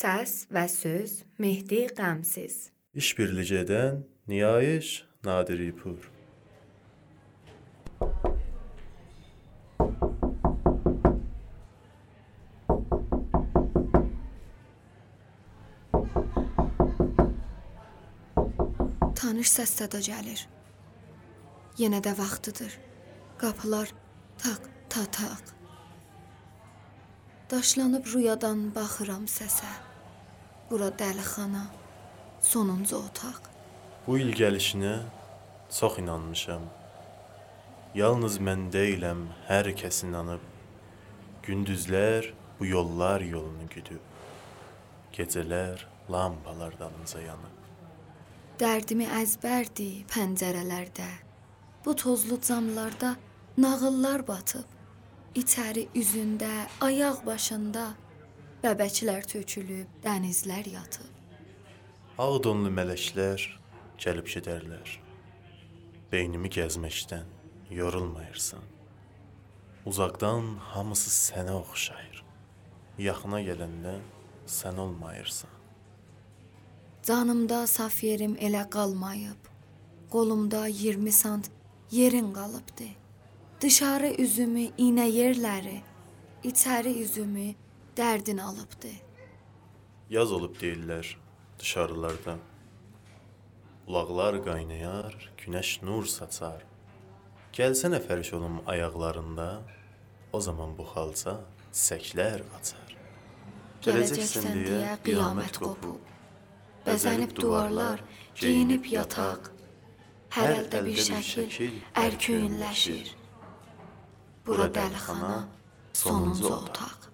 Səs və söz Mehdi Qəmsiz. İşbirlik edən Niyayiş Nadiripur. Tanış səs səda gəlir. Yenə də vaxtıdır. Qapılar taq ta taq. Daşlanıb rüyadan baxıram səsə. Bura dəlixana, sonuncu otaq. Bu il gəlişinə çox inanmışam. Yalnız mən deyiləm, hər kəs inanıb. Gündüzlər bu yollar yolunu güdüb. Gecələr lampalar dalınca yanıb. Dərdimi əzbərdi pəncərələrdə. Bu tozlu camlarda nağıllar batıb. İçəri üzündə, ayaq başında bəbəklər tökülüb, dənizlər yatıb. Ağ donlu mələklər gəlib gedərlər. Beynimi gəzməkdən yorulmayırsan. Uzaqdan hamısı sənə oxşayır. Yaxına gələndə sən olmayırsan. Canımda saf yerim elə qalmayıb. Qolumda 20 sant yerin qalıbdı. Dışarı üzümü iynə yerləri, içəri üzümü dərdin alıbdı. Yaz olub deyirlər dışarılarda. Bulaqlar qaynayar, günəş nur saçar. Gəlsənə fəriş olum ayaqlarında, o zaman bu xalça çiçəklər açar. Gələcəksən deyə qiyamət qopub. Bəzənib duvarlar, geyinib yataq. Hər əldə bir şəkil ərköyünləşir. Bura dəlixana, sonuncu otaq.